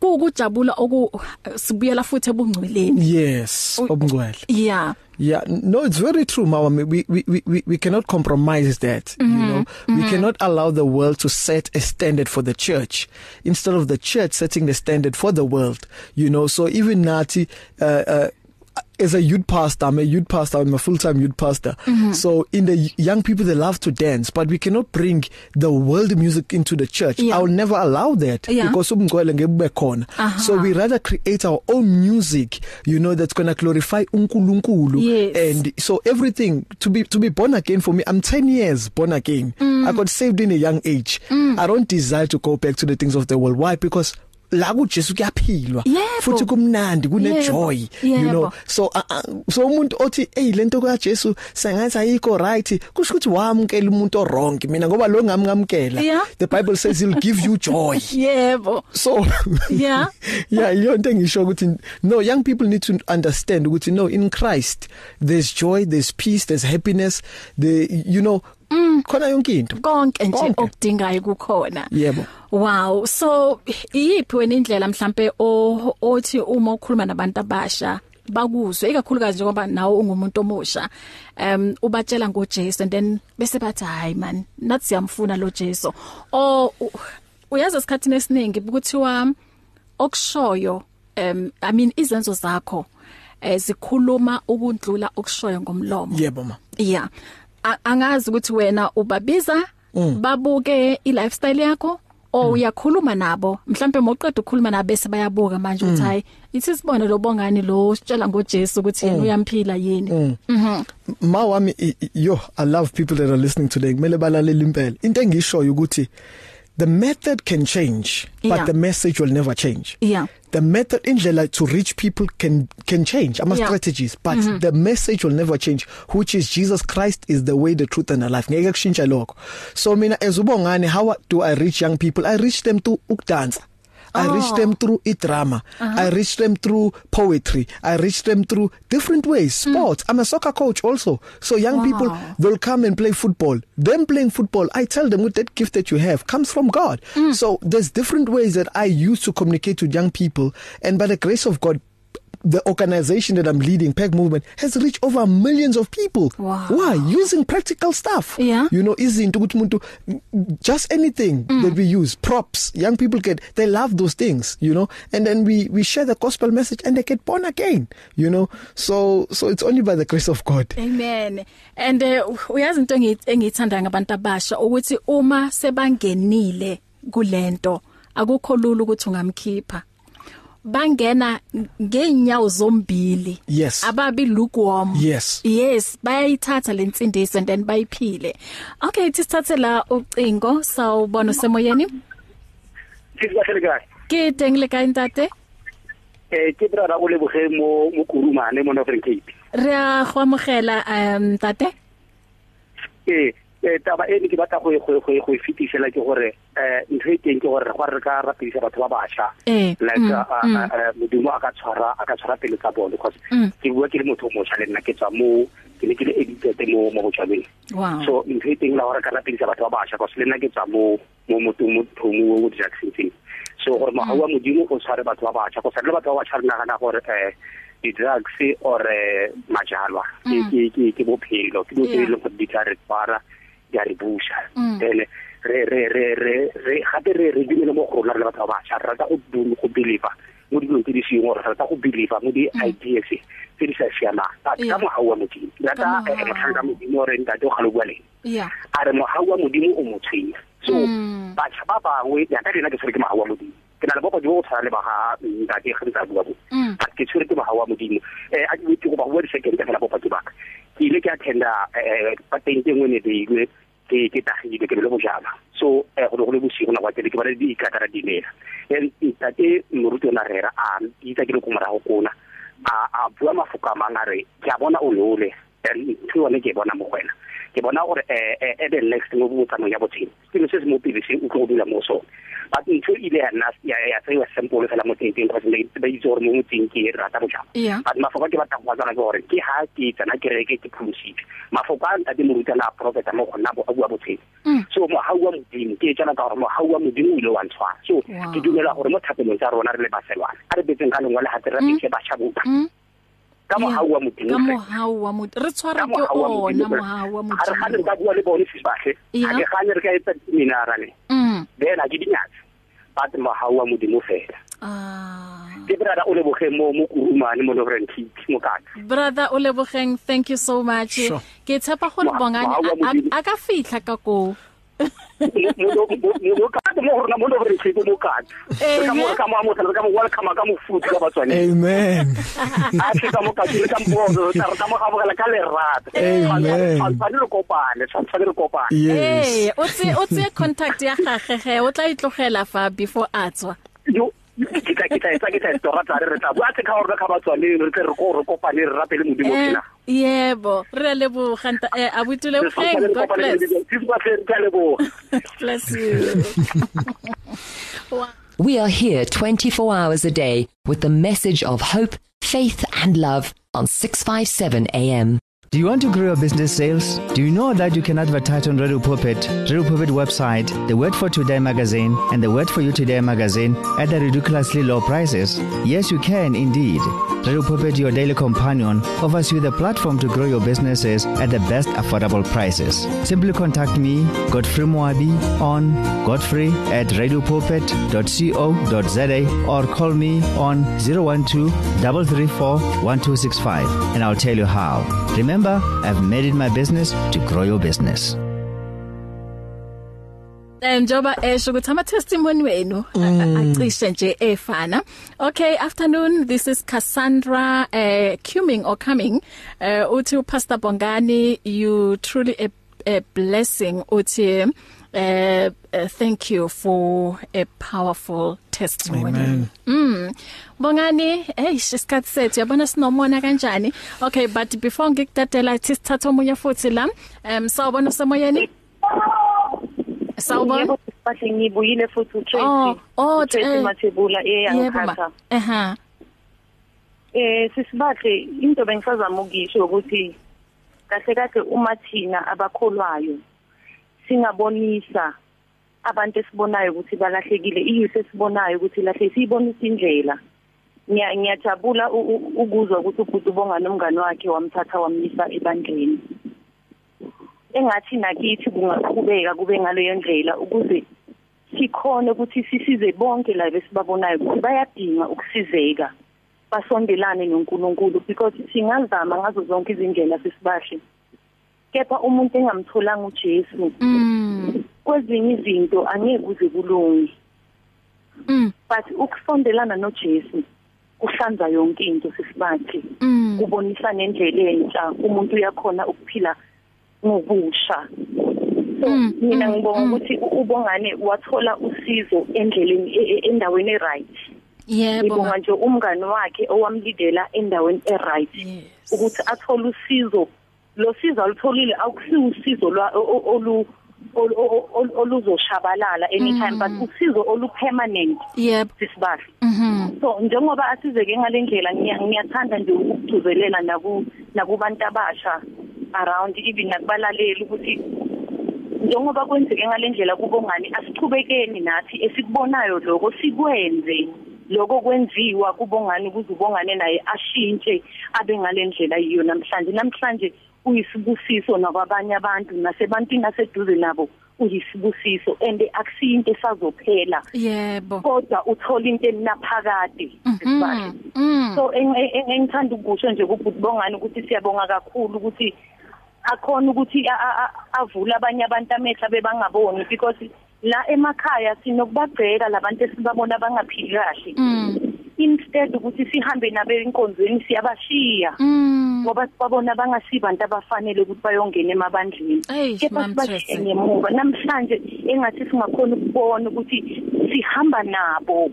kukujabula oku sibuyela futhi ebungcweleni yes obungcwele yeah Yeah no it's very true mama we we we we cannot compromise that mm -hmm. you mm-hmm, know we mm -hmm. cannot allow the world to set a standard for the church instead of the church setting the standard for the world you know so even nathi uh, uh, as a youth pastor, I'm a youth pastor, I'm a full-time youth pastor. Mm-hmm. So in the young people they love to dance, but we cannot bring the world music into the church. Yeah. I will never allow that yeah. because umgcwele ngekube khona. Uh-huh. So we rather create our own music, you know that's going to glorify uNkulunkulu yes. and so everything to be to be born again for me. I'm 10 years born again. Mm. I got saved in a young age. Mm. I don't desire to go back to the things of the world. Why? Because la kuJesu kuyaphilwa futhi kumnandi kune joy you know so so umuntu othi hey lento kaJesu sengathi ayikho right kusho ukuthi wamkela umuntu wrong mina ngoba lo ngamngamkela the bible says he'll give you joy yebo so yeah yeah yonke ngisho ukuthi no young people need to understand ukuthi no in Christ there's joy there's peace there's happiness the you know Mm. Khona yonke into. Konke nje okudingayo kukhona. Yebo. Wow, so iyiphi wena indlela mhlambe othi uma ukhuluma nabantu abasha bakuzwe ikakhulukazi njengoba nawe ungumuntu omusha um ubatshela ngoJesu and then bese bathi hayi man nathi siyamfuna lo Jesu o uyazi esikhathini esiningi ukuthiwa okushoyo um i mean izenzo zakho ezikhuluma eh, ukundlula okushoyo ngomlomo yebo ma yeah angazi ukuthi wena ubabiza mm. babuke ilifestyle yakho o mm. uyakhuluma nabo mhlambe moqeda ukukhuluma nabo bese bayabuka manje mm. uthi hayi ithi sibone lo bongani lo sitshela ngoJesu ukuthi yena mm. uyamphila yini mhm ma wami yo i love people that are listening today kumele balalele impela into engisho ukuthi the method can change yeah. but the message will never change yeah the method indlela to reach people can can change ama yeah. strategies but mm -hmm. the message will never change which is Jesus Christ is the way the truth and the life ngeke kushintsha lokho so mina ezubongane how do i reach young people i reach them to ukudansa I oh. reach them through i drama. Uh -huh. I reach them through poetry. I reach them through different ways, hmm. sports. Mm. I'm a soccer coach also. So young wow. people will come and play football. Them playing football, I tell them with that gift that you have comes from God. Mm. So there's different ways that I use to communicate with young people and by the grace of God the organization that I'm leading, Peg Movement, has reached over millions of people. Wow. Why? Using practical stuff. Yeah. You know, izinto ukuthi umuntu just anything mm. that we use, props. Young people get they love those things, you know. And then we we share the gospel message and they get born again, you know. So so it's only by the grace of God. Amen. And uh, uyazi into engiyithanda ngabantu abasha ukuthi uma sebangenile kulento akukho lula ukuthi ungamkhipha bangena ngeenyawo zombili yes. ababi lukewarm yes, yes bayayithatha lensindiso and then bayiphile okay sithathe la ucingo sawubona semoyeni eh, ke tengle ka ntate eh ke bra ra o le boge mo mo kurumane mo Northern Cape re a go amogela um tate eh Eh, taba e ne ke batla go e- go e, e-, e fetisela ke gore um ntho e teng ke gore go re ka rapedisa batho ba bašwa eh, like mm, mm. modimo a ka tshwara a ka tshwara pele tsa bone because mm. ke bua ke le motho o mošwa le nna ke tswa mo ke ne ke le editete mo mo bojaleng so ntho e teng la gore ka rapedisa batho ba bašwa because le nna ke tswa mo mo mothong mo thomo o jackson teng so gore mogau wa modimo o tshware batho ba bašwa go sa le batho ba bašwa re nagana gore um di-drugs or majalwa ke bophelo ke bo tse e leng gore di tla re tshwara ya re buša mm. ele re re re re re gape re re dumele mo go rona le batho ba bašwa re rata go dumi go believer mo dilong tse di sengwe re rata go believer mo di-ideas tse di sa siamang but ka mogau wa modimo eh, re rata motlhanka modimo ore ntate o gale bua leng a re mogau wa modimo o motshwenya so mm. bašwa ba bangwe yaka lena ke tshwere ke mogau wa modimo ke na le bopadi bo go tshwana le baga ntate ge ntse a bua bo but mm. ke tshwere ke mogau wa modimo um a ke ke go ba bua di-second fela bopadi baka ke ile ka tender eh patent engwe ne le ile ke eh, eh, ke tagile ke le go jala so eh go go le bosigo na go tele ke ba le di ikatara dinela and ntate moruti ona rera a itse ke le go morago kona a a bua mafoko a mangare ke a bona o le and ke yone ke e bona mo wena ke bona gore eh e be next mo botsano ya botseng ke se se mo pele se o tlo dula mo so but ntho e ile ya nna ya ya tsaya sample fela mo teng teng ba se ba itse gore mo motseng ke e rata botjha but mafoko ke batla go tsana ke gore ke ha ke tsana kereke ke phulisitse mafoko a ntate mo rutana a prophet mo gona bo a bua botseng mm. so mo hawa modimo ke tsana ka gore mo hawa modimo ile wa ntshwa so ke dumela gore mo thapelong tsa rona re le baselwana a re betseng ka lengwe le hatse re mm. ke ba chabuka mm. ka mohau wa modimo ka mohau wa modimo re tshwara ke ona mohau wa modimo ha re ka bua le bone fibahle ha ke gane re ka etsa seminara ne mm then a ke dinyatsa but mohau wa modimo fela ah ke brother o lebogeng mo mo kurumane mo Lawrence Kitty mo kaka brother o lebogeng thank you so much ke tshepa gore bongane a ka fitla ka go mokate mo rona mo le gore tshwete mokate re ka mo ka mo amogela re ka mo welcome ka mofuti ka batswane amen a tse ka mo ka tsile ka mbozo re ka mo gabogela ka lerato amen tshwanetse re kopane tshwanetse re kopane eh o tse o tse contact ya gagwe o tla itlogela fa before atswa kita kita etsa ke test ra tsare re tla bua tse ka hore ka batswane re tle re go re kopane re rapele modimo pina yebo re le bo khanta eh abutule ufeng god bless bless you We are here 24 hours a day with the message of hope, faith and love on 657 AM. Do you want to grow your business sales? Do you know that you can advertise on Radio Puppet, Radio Puppet website, the Word for Today magazine, and the Word for You Today magazine at the ridiculously low prices? Yes, you can indeed. Radio Puppet, your daily companion, offers you the platform to grow your businesses at the best affordable prices. Simply contact me, Godfrey Moabi, on godfrey at radiopuppet.co.za or call me on 012 334 1265 and I'll tell you how. Remember Remember, I've made it my business to grow your business. Eh njoba esho eh, ukuthi ama testimony wenu mm. acishe nje efana. Eh, okay, afternoon. This is Cassandra eh uh, coming or coming. Eh uh, uthi Pastor Bongani you truly a, a blessing uthi uh, uh, thank you for a powerful testimony. Amen. Mm. Bongani, hey isikhathi sethu yabona sinomona kanjani? Okay, but before ngikudadela ithi sithatha omunye futhi la. Um sawubona semoyeni? Sawubona. Bahle ngibuyile futhi uTracy. Oh, oh, Tracy eh, Mathebula eyangiphatha. Ehha. Eh sisibahle into bengisazama ukisho ukuthi kahle kahle uma thina abakholwayo singabonisa abantu esibonayo ukuthi balahlekile iyouth esibonayo ukuthi lahle siyibonisa indlela ngiyajabula ukuzwa ukuthi ubhuti ubonga nomngane wakhe wamthatha wamlisa ebandleni engathi nakithi kungaqhubeka kube ngaleyo ndlela ukuze sikhona ukuthi sisize bonke la besibabonayo ukuthi bayadinga ukusizeka basondelane noNkulunkulu because singazama ngazo zonke izindlela sisibahle kepha umuntu engamtholanga uJesu mm. kwezinye izinto angeke kuze kulunge mm. but ukusondelana noJesu kuhlanza yonke into sisibathi mm. kubonisa nendlela entsha umuntu uyakhona ukuphila ngobusha so mina ngibonga ukuthi ubongane wathola usizo endleleni e-, e-, endaweni eright yebo ngibonga nje umngane wakhe owamlidela endaweni eright ukuthi athole usizo lo sizo alutholile akusiwo usizo olu oluzoshabalala anytime but mm-hmm. usizo olupermanent yebo sisibahle mm-hmm. so njengoba asizeke ngalendlela ngiyathanda nje ukugcizelela naku nakubantu abasha around even nakubalaleli ukuthi njengoba kwenzeke ngalendlela kubongani asichubekeni nathi esikubonayo lokho sikwenze lokho kwenziwa kubongani ukuze ubongane naye ashintshe abe ngalendlela yiyo namhlanje namhlanje uyisibusiso nakwabanye abantu nasebantwini aseduze nabo uyisibusiso and akusiyinto esazophela yebo kodwa uthola into enaphakade mm-hmm. mm. so engithanda ukusho nje kubongani ukuthi siyabonga kakhulu ukuthi akhona ukuthi avule abanye abantu amehla bebangaboni because la emakhaya sinokubagceka labantu esibabona bangaphili kahle mm. instead ukuthi sihambe nabe inkonzweni siyabashiya mm. ngoba sibabona bangasibantu abafanele ukuthi bayongena emabandleni kepha sibashiye ngemuva namhlanje engathi singakhona ukubona ukuthi sihamba nabo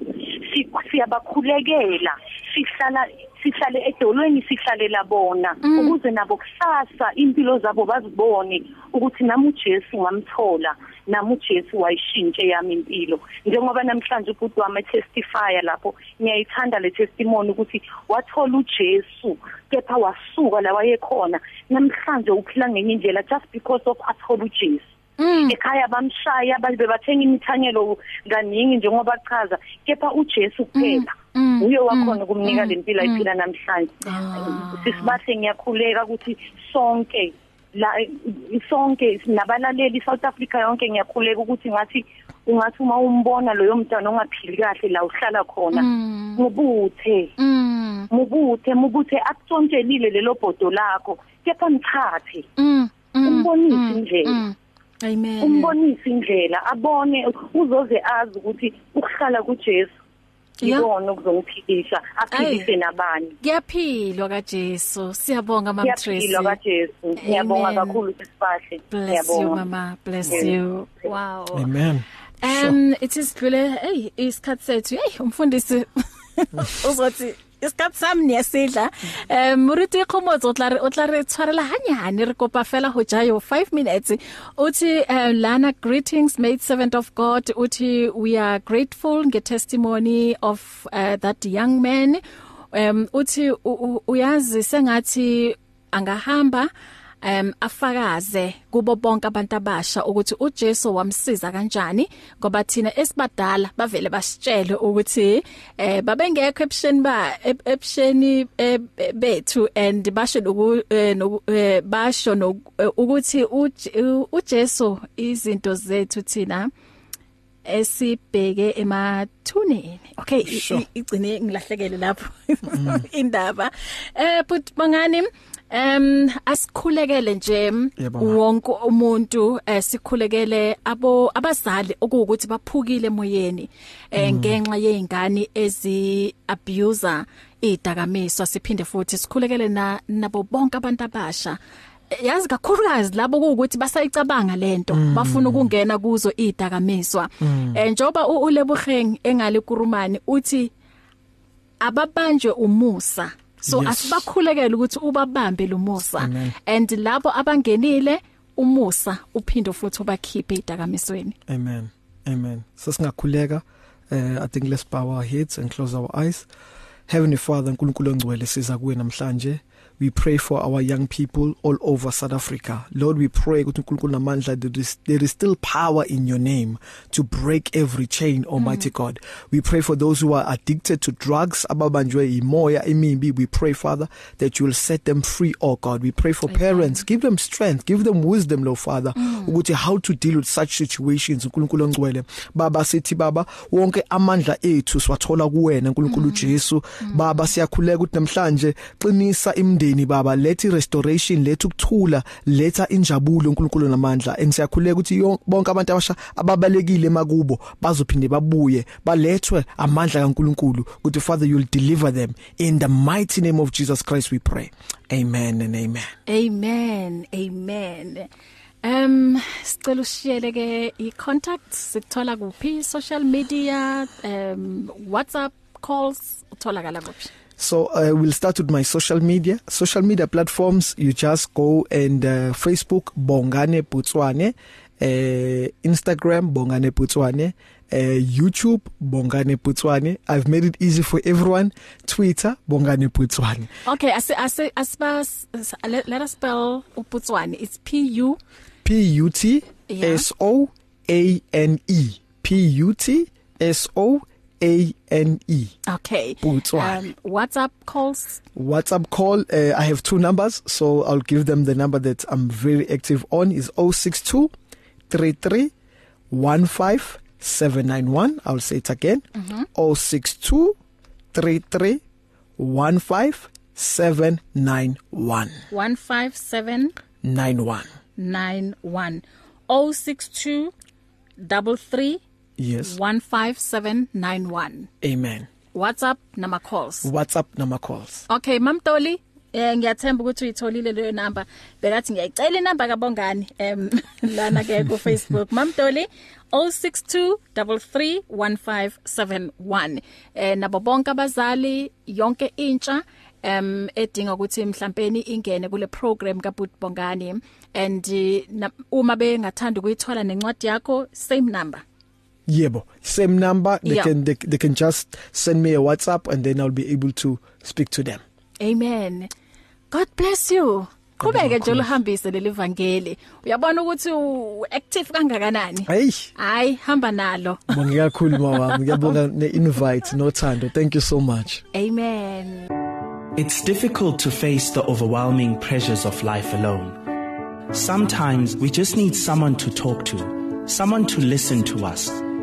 siyabakhulekela sihlala sihlale edolweni sihlalela bona mm. ukuze nabo kusasa impilo zabo bazibone ukuthi nami uJesu ngamthola nami uJesu wayishintshe yami impilo njengoba namhlanje ubhuti wami testifya lapho ngiyayithanda le testimony ukuthi wathola uJesu kepha wasuka la wayekhona namhlanje uphila ngenye indlela just because of athola uJesu Mm. ekhaya bamshaya abantu bebathenga imithanyelo kaningi njengoba chaza kepha uJesu kuphela mm. Mm. uye wakhona ukumnika lempilo ayiphila namhlanje ah. sisibahle ngiyakhuleka ukuthi sonke la sonke nabalaleli South Africa yonke ngiyakhuleka ukuthi ngathi ungathi uma umbona loyo mntwana ongaphili kahle la uhlala khona mubuthe mubuthe mubuthe akusontshelile lelo bhodo lakho kepha mthathe umbonise indlela Amen. Umbonise indlela abone uzoze azi ukuthi ukuhlala kuJesu yibona okuzongiphikisha aphikise nabanye kuyaphilwa kaJesu siyabonga mama Tracy kuyaphilwa kaJesu ngiyabonga kakhulu sisibahle ngiyabonga mama bless you wow amen um so. it is really hey isikhatsethu hey umfundisi uzothi iskap sam ne sedla eh Muruti Khomotso tla re o tla re tshwarela hanyane re kopa fela ho ja yo 5 minutes uthi uh, Lana greetings made servant of God uthi we are grateful nge testimony of uh, that young man um uthi uyazi sengathi angahamba um afakaze kubo bonke abantu abasha ukuthi uJesu wamsiza kanjani ngoba thina esibadala bavele basitshele ukuthi eh babengekho option ba option eh, bethu and basho eh, eh, basho ukuthi uJesu izinto zethu thina esibheke emathuneni okay igcine ngilahlekele lapho mm. indaba eh but bangani Em asikhulekele nje wonke umuntu eh, sikhulekele abo abazali okuwukuthi baphukile emoyeni eh, mm-hmm. ngenxa yeingane ezi abuser idakamiswa siphinde futhi sikhulekele na nabo bonke abantu abasha yazi kakhulukazi labo ukuthi basayicabanga lento mm-hmm. bafuna ukungena kuzo idakamiswa mm-hmm. eh, njoba uLebukheng engale kurumani uthi ababanje umusa so yes. asibakhulekele ukuthi ubabambe lo musa and labo abangenile umusa uphinde futhi ubakhiphe idakamisweni amen amen sesingakhuleka uh, i think let's bow our heads and close our eyes heavenly father nkulunkulu ongcwele siza kuwe namhlanje we pray for our young people all over South Africa Lord we pray ukuthi uNkulunkulu namandla there is still power in your name to break every chain almighty mm. God we pray for those who are addicted to drugs ababanjwe imoya imimbi we pray father that you will set them free oh God we pray for Amen. parents give them strength give them wisdom lo father mm. ukuthi mm. how to deal with such situations uNkulunkulu ongcwele baba sithi baba wonke amandla ethu siwathola kuwena uNkulunkulu mm. Jesu mm. baba siyakhuleka ukuthi namhlanje qinisa imindeni umndeni baba letha restoration letha ukuthula letha injabulo uNkulunkulu namandla ensiyakhuleka ukuthi bonke abantu abasha ababalekile makubo bazophinde babuye balethwe amandla kaNkulunkulu ukuthi father you'll deliver them in the mighty name of Jesus Christ we pray amen and amen amen amen Um sicela usishiyele ke i-contacts sikuthola kuphi social media um WhatsApp calls utholakala kuphi So I uh, will start with my social media. Social media platforms, you just go and uh, Facebook Bongane Putswane, uh, Instagram Bongane Putswane, uh, YouTube Bongane Putswane. I've made it easy for everyone. Twitter Bongane Putswane. Okay, as as as let, let us spell Putswane. It's P U P U T S O A N E. P U T S O -A -N -E. A N E. Okay. Botswana. Um, WhatsApp calls? WhatsApp call uh, I have two numbers so I'll give them the number that I'm very active on is 062 33 15791 I'll say it again mm -hmm. 062 33 15791 15791 91 062 33 Yes. 15791. Amen. WhatsApp nama calls. WhatsApp nama calls. Okay, Mamtoli, eh ngiyathemba ukuthi uyitholile leyo number. Bekathi ngiyacela inamba kaBongani em lana ke ku Facebook. Mamtoli 0623311571. Eh nabo bonke abazali yonke intsha em edinga ukuthi mhlampeni ingene kule program kaBut Bongani and eh, uma bengathanda ukuyithola nencwadi yakho same number 0623311571. Yebo. Same number. They yeah. can they, they can just send me a WhatsApp and then I'll be able to speak to them. Amen. God bless you. Qhubeke nje uhambise leli vangeli. Uyabona ukuthi active kangakanani? Hey. Hayi, hamba nalo. Ngibonge kakhulu mama. Ngiyabonga neinvite nothando. Thank you so much. Amen. It's difficult to face the overwhelming pressures of life alone. Sometimes we just need someone to talk to, someone to listen to us.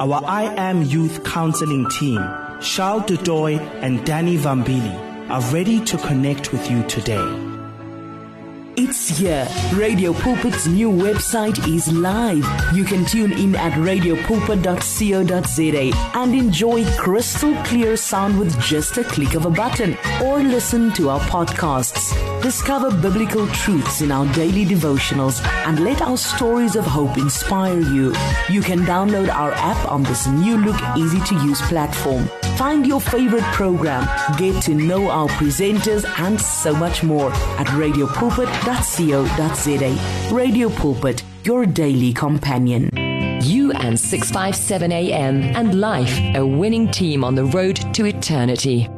Our I Am Youth Counseling team, Charles Dudoy and Danny Vambili, are ready to connect with you today. It's here. Radio Pulpit's new website is live. You can tune in at radiopulpit.co.za and enjoy crystal clear sound with just a click of a button or listen to our podcasts. Discover biblical truths in our daily devotionals and let our stories of hope inspire you. You can download our app on this new look easy to use platform. Find your favorite program, get to know our presenters and so much more at Radio Pulpit pulpit.co.za. Radio Pulpit, your daily companion. You and 657 AM and life, a winning team on the road to eternity.